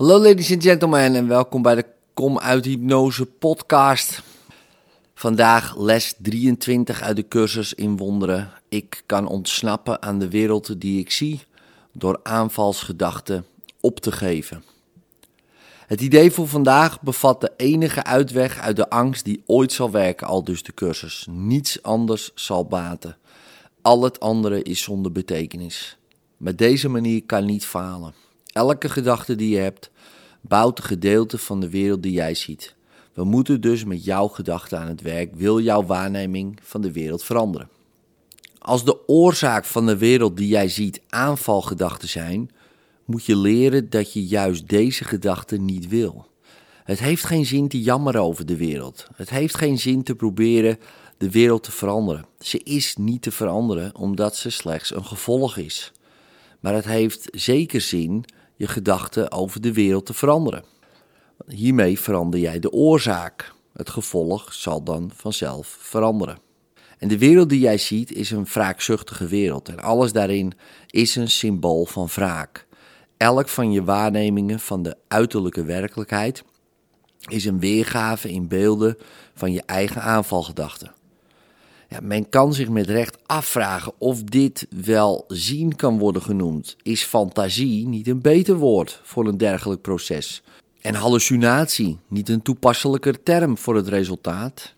Hallo ladies and gentlemen en welkom bij de Kom uit Hypnose podcast. Vandaag les 23 uit de cursus in wonderen. Ik kan ontsnappen aan de wereld die ik zie door aanvalsgedachten op te geven. Het idee voor vandaag bevat de enige uitweg uit de angst die ooit zal werken, al dus de cursus. Niets anders zal baten. Al het andere is zonder betekenis. Met deze manier kan niet falen. Elke gedachte die je hebt, bouwt een gedeelte van de wereld die jij ziet. We moeten dus met jouw gedachten aan het werk, wil jouw waarneming van de wereld veranderen. Als de oorzaak van de wereld die jij ziet aanvalgedachten zijn, moet je leren dat je juist deze gedachten niet wil. Het heeft geen zin te jammeren over de wereld. Het heeft geen zin te proberen de wereld te veranderen. Ze is niet te veranderen omdat ze slechts een gevolg is. Maar het heeft zeker zin je gedachten over de wereld te veranderen. Hiermee verander jij de oorzaak. Het gevolg zal dan vanzelf veranderen. En de wereld die jij ziet is een wraakzuchtige wereld en alles daarin is een symbool van wraak. Elk van je waarnemingen van de uiterlijke werkelijkheid is een weergave in beelden van je eigen aanvalgedachten. Ja, men kan zich met recht afvragen of dit wel zien kan worden genoemd. Is fantasie niet een beter woord voor een dergelijk proces? En hallucinatie niet een toepasselijker term voor het resultaat?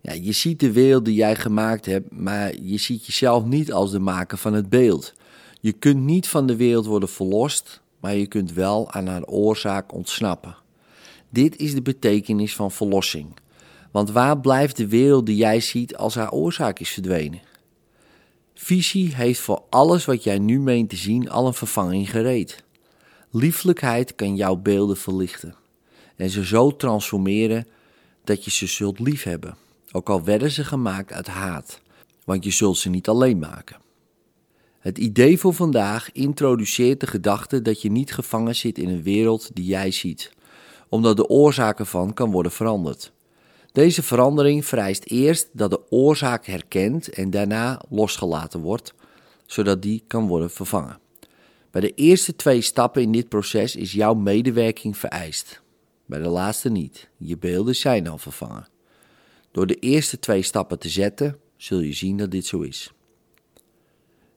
Ja, je ziet de wereld die jij gemaakt hebt, maar je ziet jezelf niet als de maker van het beeld. Je kunt niet van de wereld worden verlost, maar je kunt wel aan haar oorzaak ontsnappen. Dit is de betekenis van verlossing. Want waar blijft de wereld die jij ziet als haar oorzaak is verdwenen? Visie heeft voor alles wat jij nu meent te zien al een vervanging gereed. Lieflijkheid kan jouw beelden verlichten en ze zo transformeren dat je ze zult liefhebben, ook al werden ze gemaakt uit haat, want je zult ze niet alleen maken. Het idee voor vandaag introduceert de gedachte dat je niet gevangen zit in een wereld die jij ziet, omdat de oorzaak ervan kan worden veranderd. Deze verandering vereist eerst dat de oorzaak herkend en daarna losgelaten wordt, zodat die kan worden vervangen. Bij de eerste twee stappen in dit proces is jouw medewerking vereist. Bij de laatste niet. Je beelden zijn al vervangen. Door de eerste twee stappen te zetten, zul je zien dat dit zo is.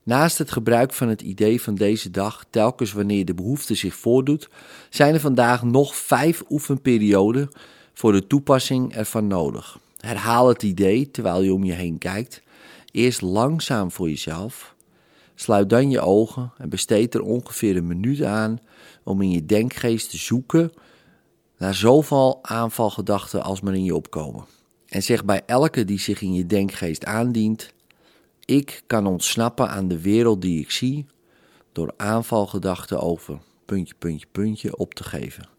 Naast het gebruik van het idee van deze dag, telkens wanneer de behoefte zich voordoet, zijn er vandaag nog vijf oefenperioden voor de toepassing ervan nodig. Herhaal het idee terwijl je om je heen kijkt. Eerst langzaam voor jezelf. Sluit dan je ogen en besteed er ongeveer een minuut aan om in je denkgeest te zoeken naar zoveel aanvalgedachten als maar in je opkomen. En zeg bij elke die zich in je denkgeest aandient: Ik kan ontsnappen aan de wereld die ik zie door aanvalgedachten over puntje, puntje, puntje op te geven.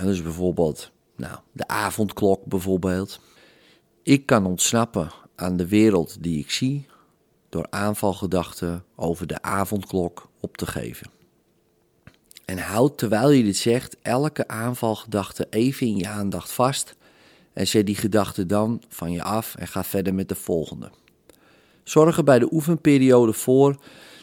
Dus bijvoorbeeld, nou, de avondklok bijvoorbeeld. Ik kan ontsnappen aan de wereld die ik zie door aanvalgedachten over de avondklok op te geven. En houd terwijl je dit zegt elke aanvalgedachte even in je aandacht vast en zet die gedachte dan van je af en ga verder met de volgende. Zorg er bij de oefenperiode voor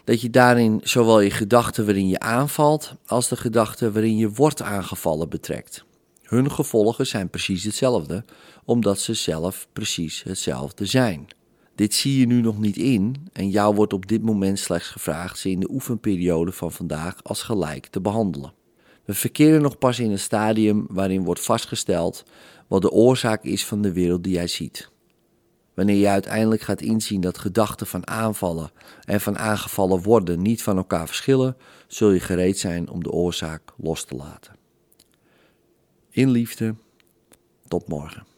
dat je daarin zowel je gedachten waarin je aanvalt als de gedachten waarin je wordt aangevallen betrekt. Hun gevolgen zijn precies hetzelfde, omdat ze zelf precies hetzelfde zijn. Dit zie je nu nog niet in en jou wordt op dit moment slechts gevraagd ze in de oefenperiode van vandaag als gelijk te behandelen. We verkeren nog pas in een stadium waarin wordt vastgesteld wat de oorzaak is van de wereld die jij ziet. Wanneer je uiteindelijk gaat inzien dat gedachten van aanvallen en van aangevallen worden niet van elkaar verschillen, zul je gereed zijn om de oorzaak los te laten. In liefde, tot morgen.